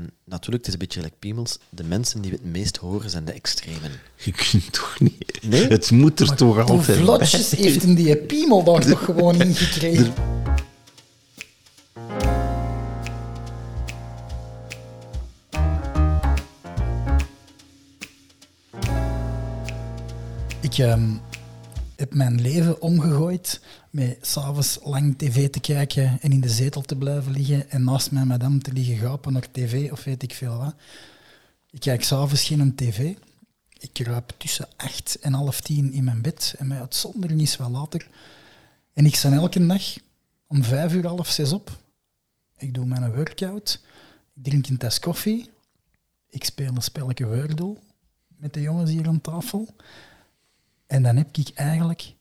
En natuurlijk, het is een beetje like piemels. De mensen die we het meest horen zijn de extremen. Je kunt toch niet... Nee? Het moet er toch altijd vlotjes heeft hem die piemel daar toch gewoon ingekregen? Ik ehm, heb mijn leven omgegooid met s'avonds lang tv te kijken en in de zetel te blijven liggen en naast mijn madame te liggen gapen naar tv of weet ik veel wat. Ik kijk s'avonds geen tv. Ik kruip tussen acht en half tien in mijn bed en mijn uitzondering is wel later. En ik sta elke dag om vijf uur, half zes op. Ik doe mijn workout. Ik drink een tas koffie. Ik speel een spelletje Wordle met de jongens hier aan tafel. En dan heb ik eigenlijk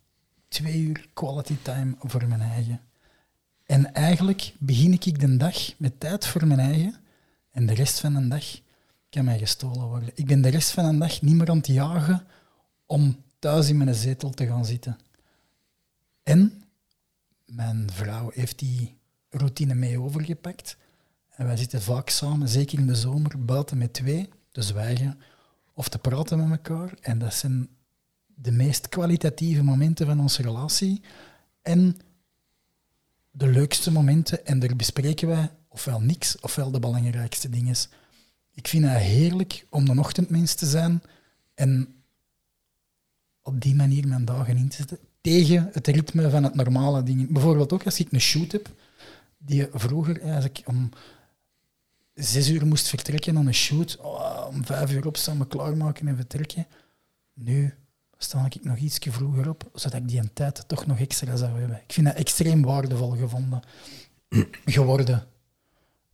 twee uur quality time voor mijn eigen. En eigenlijk begin ik de dag met tijd voor mijn eigen. En de rest van de dag kan mij gestolen worden. Ik ben de rest van de dag niet meer aan het jagen om thuis in mijn zetel te gaan zitten. En mijn vrouw heeft die routine mee overgepakt. En wij zitten vaak samen, zeker in de zomer, buiten met twee, te zwijgen of te praten met elkaar. En dat zijn de meest kwalitatieve momenten van onze relatie. En de leukste momenten. En daar bespreken wij ofwel niks, ofwel de belangrijkste dingen. Ik vind het heerlijk om een ochtendmens te zijn en op die manier mijn dagen in te zetten. Tegen het ritme van het normale ding. Bijvoorbeeld ook als ik een shoot heb, die vroeger, als om zes uur moest vertrekken aan een shoot, oh, om vijf uur opstaan, me klaarmaken en vertrekken. Nu sta ik nog iets vroeger op, zodat ik die een tijd toch nog extra zou hebben. Ik vind dat extreem waardevol gevonden geworden.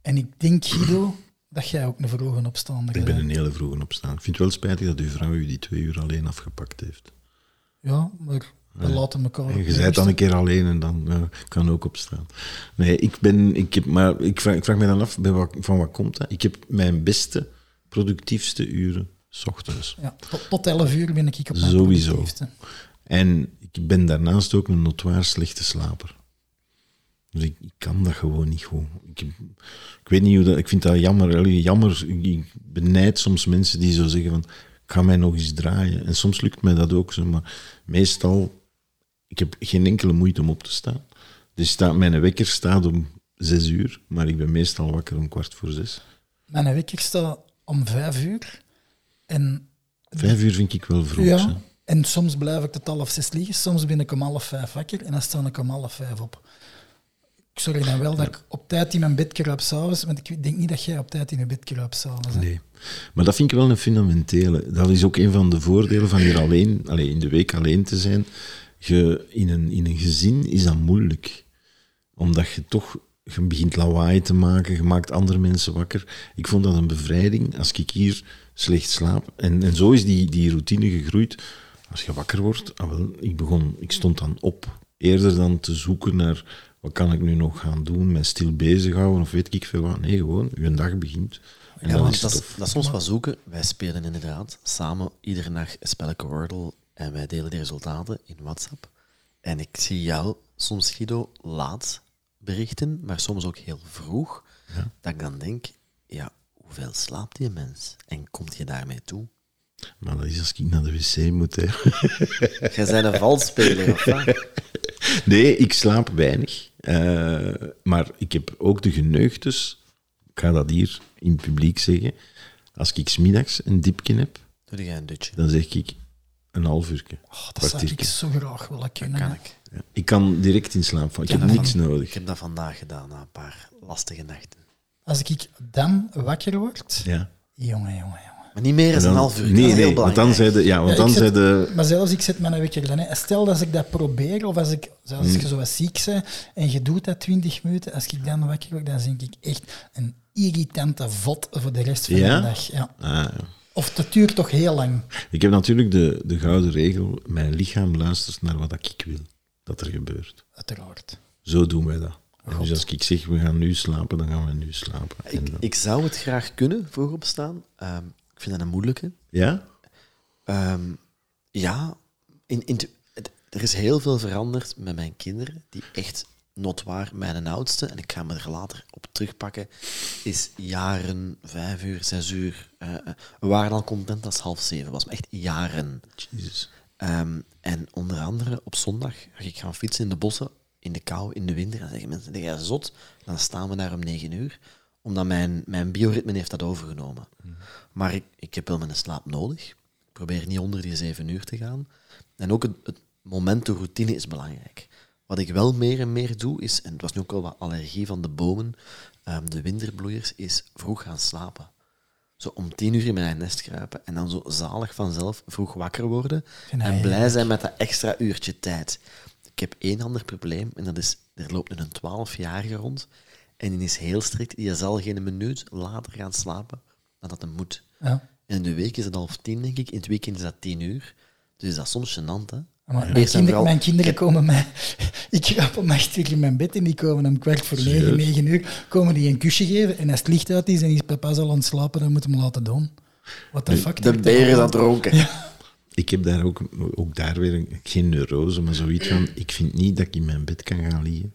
En ik denk, Guido, dat jij ook een vroege opstaander Ik ben bent. een hele vroege opstaan. Ik vind het wel spijtig dat uw vrouw u die twee uur alleen afgepakt heeft. Ja, maar we laten elkaar... En je zei dan een keer alleen en dan eh, kan ook opstaan. Nee, ik ben, ik heb, maar ik vraag, ik vraag me dan af, bij wat, van wat komt dat? Ik heb mijn beste, productiefste uren, s ochtends. Ja, tot, tot 11 uur ben ik op mijn Sowieso. En ik ben daarnaast ook een notoir slechte slaper. Dus ik, ik kan dat gewoon niet goed. Ik, ik weet niet hoe dat... Ik vind dat jammer. jammer. Ik, benijd soms mensen die zo zeggen van... Ik ga mij nog eens draaien. En soms lukt mij dat ook zo. Maar meestal... Ik heb geen enkele moeite om op te staan. Dus staat, mijn wekker staat om zes uur. Maar ik ben meestal wakker om kwart voor zes. Mijn wekker staat om 5 uur. En, Vijf uur vind ik wel vroeg. ja, en soms blijf ik tot half zes liggen. Soms ben ik om half vijf wakker en dan sta ik om half vijf op. Ik zorg dan wel dat ik op tijd in mijn bed kruip s'avonds, want ik denk niet dat jij op tijd in je bed kruipt s'avonds. Nee. Maar dat vind ik wel een fundamentele. Dat is ook een van de voordelen van hier alleen, alleen in de week alleen te zijn. Je, in, een, in een gezin is dat moeilijk. Omdat je toch je begint lawaai te maken, je maakt andere mensen wakker. Ik vond dat een bevrijding als ik hier slecht slaap. En, en zo is die, die routine gegroeid. Als je wakker wordt, ah wel, ik, begon, ik stond dan op. Eerder dan te zoeken naar wat kan ik nu nog gaan doen, mij stil bezighouden of weet ik veel wat. Nee, gewoon, je dag begint. En Ja, dat want is dat, is, dat is soms wat zoeken. Wij spelen inderdaad samen iedere nacht een spelletje Wordle en wij delen die resultaten in WhatsApp. En ik zie jou soms, Guido, laat berichten, maar soms ook heel vroeg, dat ik dan denk, ja, hoeveel slaapt die mens? En komt je daarmee toe? Maar dat is als ik naar de wc moet. Hè. Jij bent een valsspeler, of wat? Nee, ik slaap weinig. Eh, maar ik heb ook de geneugtes, ik ga dat hier in het publiek zeggen, als ik smiddags een dipje heb, Doe jij een dutje? dan zeg ik een half uur. Oh, dat zou ik zo graag willen kunnen. Kan ik. Ja. Ik kan direct in slaap vallen. Ik Ja, heb niks van- nodig. Ik heb dat vandaag gedaan, na een paar lastige nachten. Als ik dan wakker word, Ja. jongen, jongen, jongen. Maar niet meer dan En een half uur. dat Nee, nee, want dan belangrijk. zei de... Ja, want Ja, dan zei zet- de... Maar zelfs ik zet mijn wekker dan. Hè. Stel dat ik dat probeer, of als, ik, zelfs als je zo wat ziek bent en je doet dat 20 minuten, als ik dan wakker word, dan denk ik echt een irritante vod voor de rest van Ja? de dag. Ja. Ah, ja. Of dat duurt toch heel lang. Ik heb natuurlijk de, de gouden regel, mijn lichaam luistert naar wat ik wil dat er gebeurt. Uiteraard. Zo doen wij dat. Dus als ik zeg, we gaan nu slapen, dan gaan we nu slapen. En Ik, dan- ik zou het graag kunnen, vroeg opstaan. Ehm, ik vind dat een moeilijke. Ja? Ehm, ja, in, in, het- er is heel veel veranderd met mijn kinderen, die echt notwaar mijn oudste, en ik ga me er later op terugpakken, is jaren, vijf uur, zes uur. we waren al content als half zeven, was echt jaren. Jezus. Ehm, en onder andere op zondag ga ik gaan fietsen in de bossen, in de kou, in de winter. En dan zeggen mensen, jij zot? Dan staan we daar om negen uur. Omdat mijn, mijn bioritme heeft dat overgenomen. Maar ik, ik heb wel mijn slaap nodig. Ik probeer niet onder die zeven uur te gaan. En ook het, het moment, de routine is belangrijk. Wat ik wel meer en meer doe, is, en het was nu ook al wat allergie van de bomen, ehm, de winterbloeiers, is vroeg gaan slapen. Zo om tien uur in mijn nest kruipen en dan zo zalig vanzelf vroeg wakker worden en blij zijn met dat extra uurtje tijd. Ik heb één ander probleem en dat is, er loopt nu een twaalfjarige rond en die is heel strikt, die zal geen minuut later gaan slapen dan dat hem moet. Ja. En in de week is het half tien, denk ik, in het weekend is dat tien uur. Dus dat is soms gênant, hè. Maar mijn, mijn kinderen komen mij... Ik kruip om acht uur in mijn bed en die komen om kwart voor negen, Serieus? negen uur, komen die een kusje geven. En als het licht uit is en is papa al aan het slapen, dan moeten we hem laten doen. What the fuck? De beer dat is aan? het ronken. Ik heb daar ook, ook daar weer een- geen neurose, maar zoiets van, ik vind niet dat ik in mijn bed kan gaan liggen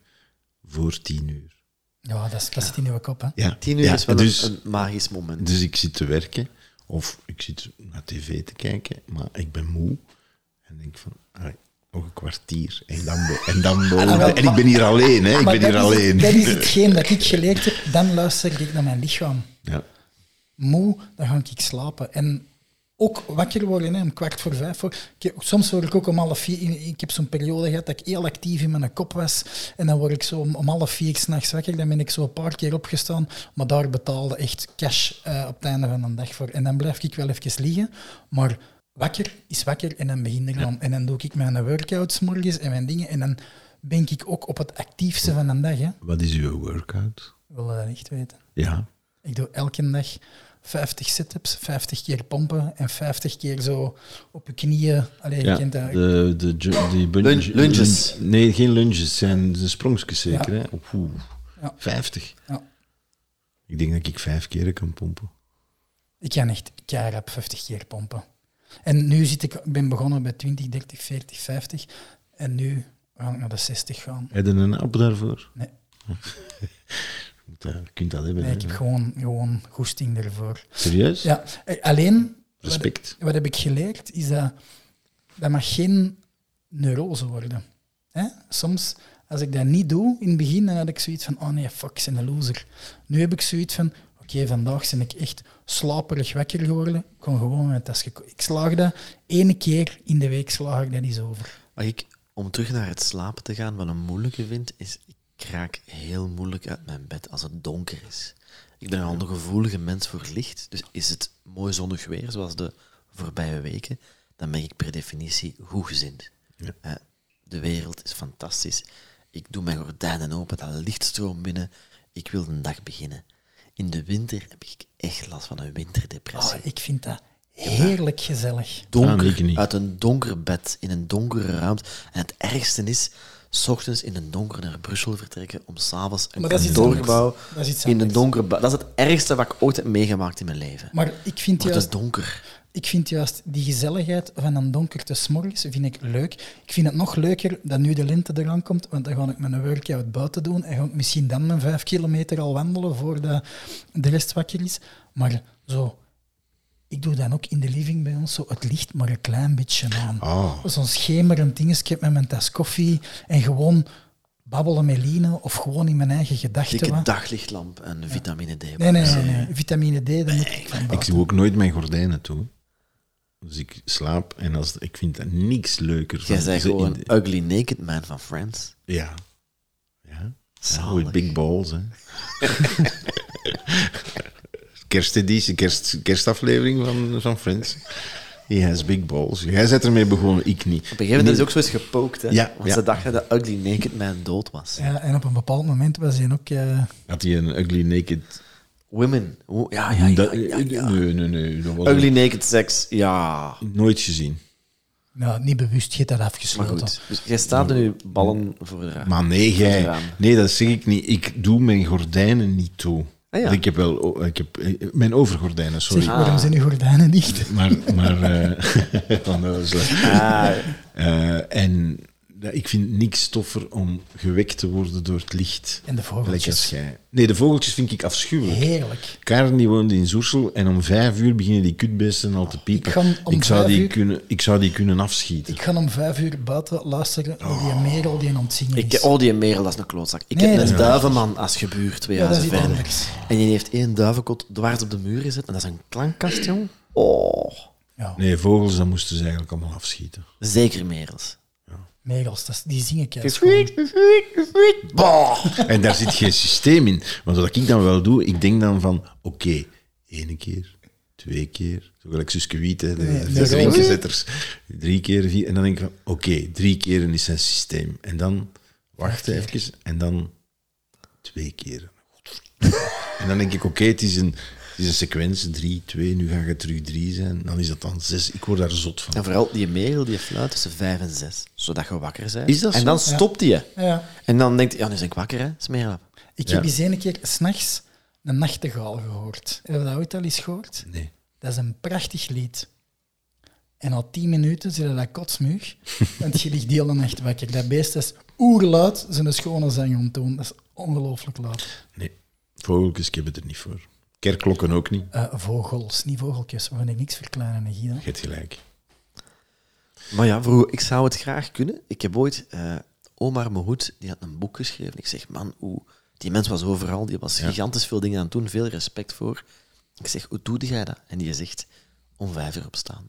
voor tien uur. Ja, dat, is, dat zit in uw kop, hè. Ja, Tien uur ja, is wel dus, een, een magisch moment. Dus ik zit te werken, of ik zit naar tv te kijken, maar ik ben moe. En denk van, allee, nog een kwartier. En dan, en dan boven. En ik ben hier alleen, hè. Ik Maar ben hier is, alleen. dat is hetgeen dat ik geleerd heb. Dan luister ik naar mijn lichaam. Ja. Moe, dan ga ik slapen. En ook wakker worden, hè, om kwart voor vijf. Voor. Ik soms word ik ook om half vier... Ik heb zo'n periode gehad dat ik heel actief in mijn kop was. En dan word ik zo om, om half vier s'nachts wakker. Dan ben ik zo een paar keer opgestaan. Maar daar betaalde echt cash eh, op het einde van de dag voor. En dan blijf ik wel even liggen. Maar wakker is wakker en dan begin ik dan. En dan doe ik mijn workouts morgens en mijn dingen. En dan ben ik ook op het actiefste van de dag. Hè. Wat is uw workout? Wil je dat echt weten? Ja. Ik doe elke dag 50 sit-ups, 50 keer pompen en 50 keer zo op je knieën. Allee, je ja. kent dat. De, de, die Lunge- lunges. lun- nee, geen lunges. zijn de sprongjes zeker, Ja. hè? Oeh, Ja. 50. Ja. Ik denk dat ik vijf keer kan pompen. Ik kan echt keihard 50 keer pompen. En nu zit ik, ik ben begonnen bij 20, 30, 40, 50. En nu ga ik naar de 60 gaan. Heb je een app daarvoor? Nee, je kunt dat hebben. nee ik heb gewoon, gewoon goesting ervoor. Serieus? Ja, eh, alleen, wat, Respect. wat heb ik geleerd, is dat dat mag geen neurose worden. Hè? Soms, als ik dat niet doe in het begin, dan had ik zoiets van, oh nee, fuck, ik ben een loser. Nu heb ik zoiets van, oké, vandaag ben ik echt slaperig wakker geworden. Ik kon gewoon met tas geko- Ik slaag dat ene keer in de week, slaag ik dat eens over. Wat ik, om terug naar het slapen te gaan, wat een moeilijke vind, is ik raak heel moeilijk uit mijn bed als het donker is. Ik ben al een gevoelige mens voor licht, dus is het mooi zonnig weer, zoals de voorbije weken, dan ben ik per definitie goed gezind. Ja. Eh, de wereld is fantastisch. Ik doe mijn gordijnen open, dat licht stroomt binnen. Ik wil de dag beginnen. In de winter heb ik echt last van een winterdepressie Oh, ik vind dat heerlijk gezellig. donker, Ah, uit een donker bed, in een donkere ruimte. En het ergste is, s ochtends in een donker naar Brussel vertrekken om s'avonds een Maar dat is iets kantoorgebouw in een donkere bed. Dat is het ergste wat ik ooit heb meegemaakt in mijn leven. Maar ik vind Het juist is donker. Ik vind juist die gezelligheid van een donkerte s'morgens vind ik leuk. Ik vind het nog leuker dat nu de lente eraan komt, want dan ga ik mijn workout buiten doen en ga ik misschien dan mijn vijf kilometer al wandelen voordat de rest wakker is. Maar zo, ik doe dan ook in de living bij ons zo het licht maar een klein beetje aan. Ah. Zo'n schemerend dingetje met mijn tas koffie en gewoon babbelen met Line of gewoon in mijn eigen gedachten. Dikke daglichtlamp en vitamine D. Nee, nee, nee, nee. Vitamine D, dan moet ik van Ik doe ook nooit mijn gordijnen toe. Dus ik slaap en als, ik vind dat niks leuker. Jij van bent ze in gewoon de- ugly naked man van Friends. Ja. Ja. Zalig. with big balls, hè. Kersteditie, kerst, kerstaflevering van, van Friends. He has big balls. Jij bent ermee begonnen, ik niet. Op een gegeven moment is hij ook zo eens gepookt, hè? Ja, want ja. ze dachten dat ugly naked man dood was. Ja, en op een bepaald moment was hij ook... eh, Had hij een ugly naked... Women. Ja, ja, ja, Dat- ja, ja. Nee, nee, nee. Dat was Ugly naked seks, ja. nooit gezien. Nou, niet bewust, je hebt dat Maar afgesloten. goed, dus jij staat er nu ballen voor de raam. Maar nee, jij, nee, dat zeg ik niet. Ik doe mijn gordijnen niet toe. Ah, ja. Ik heb wel... oh, Ik heb, eh, mijn overgordijnen, sorry. Zeg, waarom zijn uw gordijnen dicht? Maar, maar eh, van de. Ah, Eh, en dat- ik vind niks toffer om gewekt te worden door het licht. En de als vogeltjes. Nee, de vogeltjes vind ik afschuwelijk. Heerlijk. Karen die woonde in Zoersel en om vijf uur beginnen die kutbeesten al te piepen. Ik ga om zou, die uur- kunnen, ik zou die kunnen afschieten. Ik ga om vijf uur buiten luisteren naar die merel die aan het zingen Ik, is. oh, die merel, dat is een klootzak. Ik Nee, heb een is- duivenman als gebuur, twee Ja, is verder. anders. En die heeft één duivenkot dwars op de muur gezet. En dat is een klankkast, jong. Oh, Ja, Nee, vogels, dat moesten ze eigenlijk allemaal afschieten. zeker merels. Merels, dat is- die zingen. Bah. En daar zit geen systeem in. Want wat ik dan wel doe, ik denk dan van, oké, ene keer, twee keer, zo gelijk Suske Wiet, hè, de, nee, drie keer, vier, en dan denk ik van, oké, drie keer is zijn systeem. En dan wachten even, en dan twee keer. En dan denk ik, oké, het is een... Het is een sequentie, drie, twee, nu gaat het terug drie zijn. Dan is dat dan zes. Ik word daar zot van. En vooral die merel die fluit tussen vijf en zes, zodat je wakker bent. Is dat En zo? dan stopt die. Ja. En dan denkt hij, ja, nu ben ik wakker, hè, smerel. Ik Ja. heb eens een keer s'nachts een nachtegaal gehoord. Heb je dat ooit al eens gehoord? Nee. Dat is een prachtig lied. En al tien minuten zit je dat kotsmug, want je ligt die hele nacht wakker. Dat beest is oerluid zijn schone zang om te doen. Dat is ongelooflijk luid. Nee. Vogeltjes, ik heb het er niet voor. Kerkklokken ook niet. Eh, vogels, niet vogeltjes. We gaan ik niks verkleinen, Guido. Je hebt gelijk. Maar ja, vroeger, ik zou het graag kunnen. Ik heb ooit, eh, Omar Mohoed, die had een boek geschreven. Ik zeg, man, hoe, die mens was overal, die was gigantisch veel dingen aan het doen, veel respect voor. Ik zeg, hoe doe jij dat? En die zegt, om vijf uur opstaan.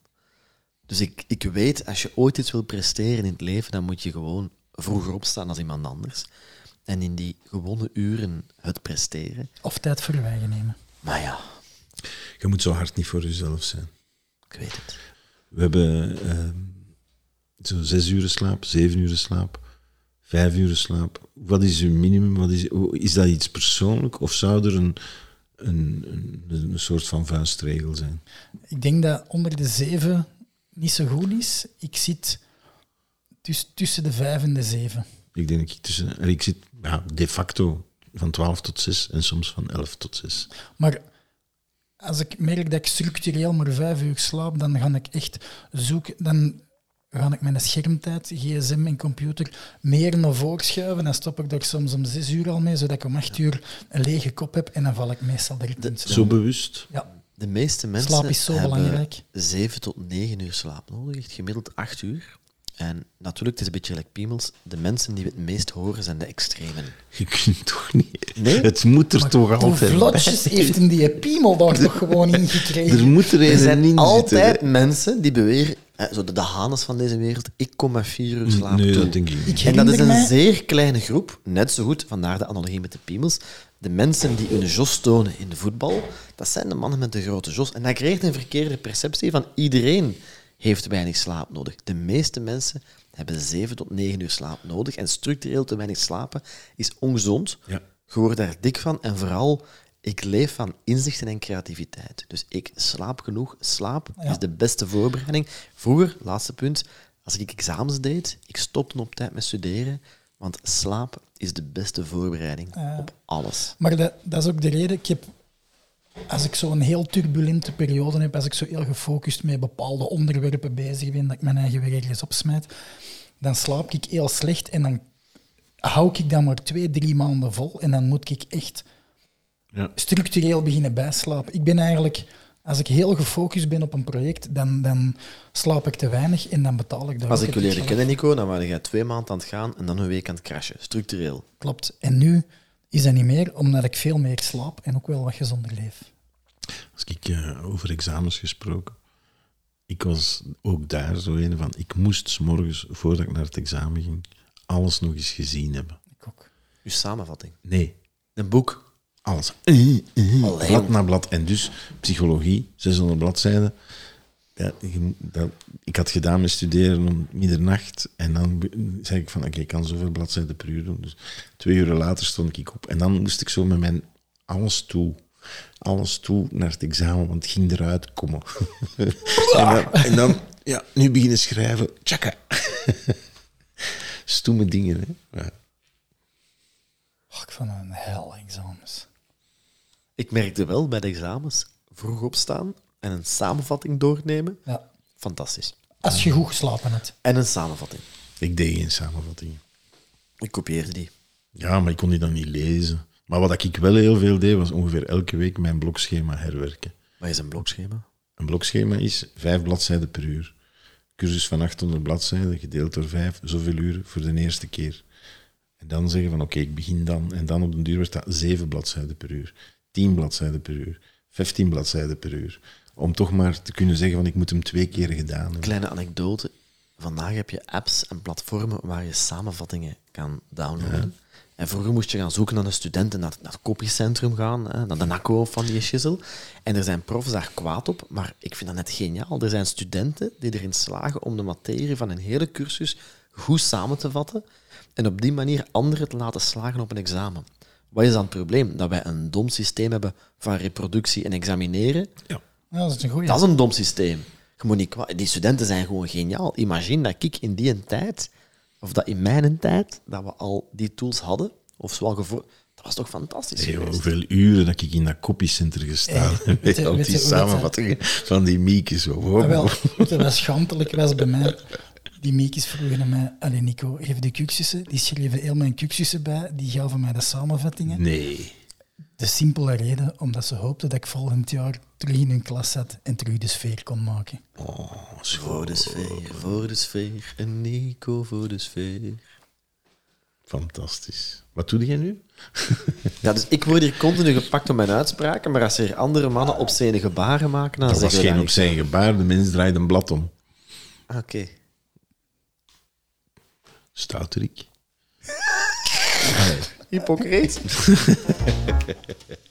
Dus ik, ik weet, als je ooit iets wil presteren in het leven, dan moet je gewoon vroeger opstaan als iemand anders. En in die gewone uren het presteren. Of tijd voor je eigen nemen. Maar ja, Je moet zo hard niet voor jezelf zijn. ik weet het. We hebben ehm, zo zes uur slaap, zeven uur slaap, vijf uur slaap. Wat is uw minimum? Wat is, hoe- is dat iets persoonlijk of zou er een, een, een, een soort van vuistregel zijn? Ik denk dat onder de zeven niet zo goed is. Ik zit tussen de vijf en de zeven. Ik denk dat ik tussen... en Ik zit ja, de facto van 12 tot 6 en soms van 11 tot 6. Maar als ik merk dat ik structureel maar vijf uur slaap, dan ga ik echt zoeken. Dan ga ik mijn schermtijd, gsm en computer meer naar voren schuiven. Dan stop ik er soms om zes uur al mee, zodat ik om acht uur een lege kop heb. En dan val ik meestal direct in slaap. Zo bewust. Ja, De meeste mensen Slaap is zo hebben belangrijk. 7 tot 9 uur slaap nodig, echt gemiddeld 8 uur. En natuurlijk, het is een beetje like piemels. De mensen die we het meest horen zijn de extremen. Je kunt toch niet... Nee? Het moet er toch altijd vlotjes bij. heeft hem die piemel daar toch gewoon Er ingekregen? moet er Er een zijn in altijd zitten, mensen die beweren, eh, zo de, de Hannes van deze wereld, ik kom met 4 uur slaap Nee, toe. dat denk ik niet. Ik En dat is een mij- zeer kleine groep, net zo goed, vandaar de analogie met de piemels. De mensen die hun jos tonen in de voetbal, dat zijn de mannen met de grote jos. En dat creëert een verkeerde perceptie van iedereen heeft weinig slaap nodig. De meeste mensen hebben 7 tot 9 uur slaap nodig. En structureel te weinig slapen is ongezond. Ja. Je wordt daar dik van. En vooral, ik leef van inzichten en creativiteit. Dus ik slaap genoeg. Slaap Ja. is de beste voorbereiding. Vroeger, laatste punt, als ik examens deed, ik stopte op tijd met studeren. Want slaap is de beste voorbereiding op alles. Maar dat, dat is ook de reden. Ik heb, als ik zo'n heel turbulente periode heb, als ik zo heel gefocust met bepaalde onderwerpen bezig ben, dat ik mijn eigen weer ergens opsmijt, dan slaap ik heel slecht en dan hou ik dat maar twee, drie maanden vol en dan moet ik echt Ja. structureel beginnen bijslapen. Ik ben eigenlijk, als ik heel gefocust ben op een project, dan, dan slaap ik te weinig en dan betaal ik daar Als ik het je leerde geld. kennen, Nico, dan waren jij twee maanden aan het gaan en dan een week aan het crashen. Structureel. Klopt. En nu is dat niet meer, omdat ik veel meer slaap en ook wel wat gezonder leef. Als ik eh, over examens gesproken. Ik was ook daar zo een van. Ik moest 's morgens, voordat ik naar het examen ging, alles nog eens gezien hebben. Ik ook. Je samenvatting. Nee, Een boek. alles. Eh, eh, Allee, blad na blad. En dus psychologie, 600 bladzijden. Ja, dat, ik had gedaan met studeren om middernacht. En dan zei ik van, oké, ik kan zoveel bladzijden per uur doen. Dus twee uur later stond ik op. En dan moest ik zo met mijn alles toe. Alles toe naar het examen, want het ging eruit komen. en, dan, en dan, ja, nu beginnen schrijven. Tjaka. Stoeme dingen, hè. Ja. Och, ik vond een hel examens. Ik merkte wel bij de examens vroeg opstaan en een samenvatting doornemen. Ja. Fantastisch. Als je goed geslapen hebt. En een samenvatting. Ik deed geen samenvattingen. Ik kopieerde die. Ja, maar ik kon die dan niet lezen. Maar wat ik wel heel veel deed, was ongeveer elke week mijn blokschema herwerken. Wat is een blokschema? Een blokschema is vijf bladzijden per uur. Cursus van 800 bladzijden, gedeeld door vijf, zoveel uur voor de eerste keer. En dan zeggen van oké, ik begin dan. En dan op de duur wordt dat zeven bladzijden per uur, tien bladzijden per uur, 15 bladzijden per uur. Om toch maar te kunnen zeggen van ik moet hem twee keer gedaan hebben. Kleine anekdote. Vandaag heb je apps en platformen waar je samenvattingen kan downloaden. En vroeger moest je gaan zoeken naar de studenten, naar, naar het kopiecentrum gaan, hè, naar de NACO van die schizzel. En er zijn profs daar kwaad op, maar ik vind dat net geniaal. Er zijn studenten die erin slagen om de materie van een hele cursus goed samen te vatten en op die manier anderen te laten slagen op een examen. Wat is dan het probleem? Dat wij een dom systeem hebben van reproductie en examineren. Ja. Ja, dat is een goeie. Dat is een dom systeem. Je moet niet kwa- Die studenten zijn gewoon geniaal. Imagine dat ik in die tijd, of dat in mijn tijd, dat we al die tools hadden, of zoal gevo- Dat was toch fantastisch Hey, geweest? hoeveel uren dat ik in dat kopiecenter gestaan Hey, heb. weet je- Al die samenvattingen van die miekjes. Zo. Wow. Ah, wel, wat schandelijk was bij mij? Die miekjes vroegen aan mij, allee Nico, geef de kuxussen. Die schreven heel mijn kuxussen bij, die gaven mij de samenvattingen. Nee. De simpele reden, omdat ze hoopten dat ik volgend jaar terug in hun klas zat en terug de sfeer kon maken. Oh, Voor de sfeer, voor de sfeer, een Nico voor de sfeer. Fantastisch. Wat doe jij nu? Ja, dus ik word hier continu gepakt op mijn uitspraken, maar als er andere mannen obscene gebaren maken, dan Dat was geen op zijn gebaar. De mens draait een blad om. Ah, Oké. Stouterik. Hypocriet. Gracias.